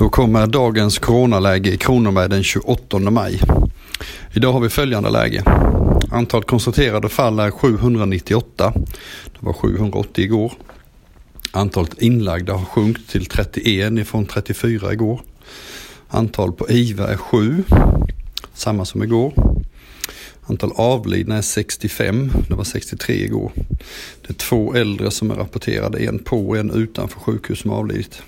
Då kommer dagens coronaläge i Kronoberg den 28 maj. Idag har vi följande läge. Antalet konstaterade fall är 798. Det var 780 igår. Antalet inlagda har sjunkit till 31 ifrån 34 igår. Antal på IVA är 7. Samma som igår. Antal avlidna är 65, det var 63 igår. Det är två äldre som är rapporterade, en på och en utanför sjukhus som avlidit.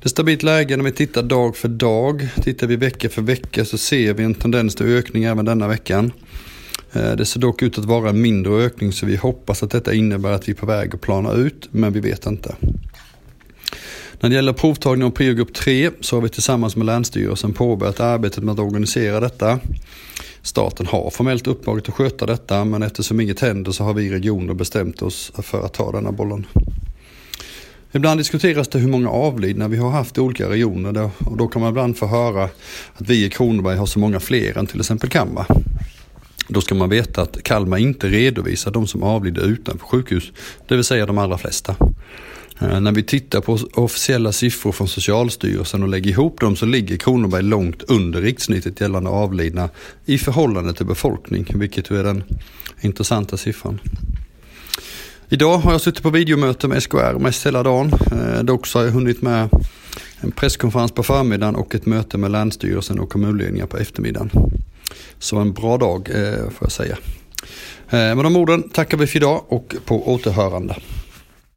Det är stabilt läge när vi tittar dag för dag. Tittar vi vecka för vecka så ser vi en tendens till ökning även denna veckan. Eh, det ser dock ut att vara en mindre ökning så vi hoppas att detta innebär att vi är på väg att plana ut, men vi vet inte. När det gäller provtagning av priogrupp 3 så har vi tillsammans med Länsstyrelsen påbörjat arbetet med att organisera detta. Staten har formellt uppdraget att sköta detta men eftersom inget händer så har vi regioner bestämt oss för att ta denna bollen. Ibland diskuteras det hur många avlidna vi har haft i olika regioner och då kan man ibland få höra att vi i Kronoberg har så många fler än till exempel Kalmar. Då ska man veta att Kalmar inte redovisar de som avlider utanför sjukhus, det vill säga de allra flesta. Eh, när vi tittar på officiella siffror från Socialstyrelsen och lägger ihop dem så ligger Kronoberg långt under rikssnittet gällande avlidna i förhållande till befolkning, vilket är den intressanta siffran. Idag har jag suttit på videomöte med SKR mest hela dagen. Eh, dock så har jag hunnit med en presskonferens på förmiddagen och ett möte med Länsstyrelsen och kommunledningar på eftermiddagen. Så en bra dag eh, får jag säga. Eh, med de orden tackar vi för idag och på återhörande.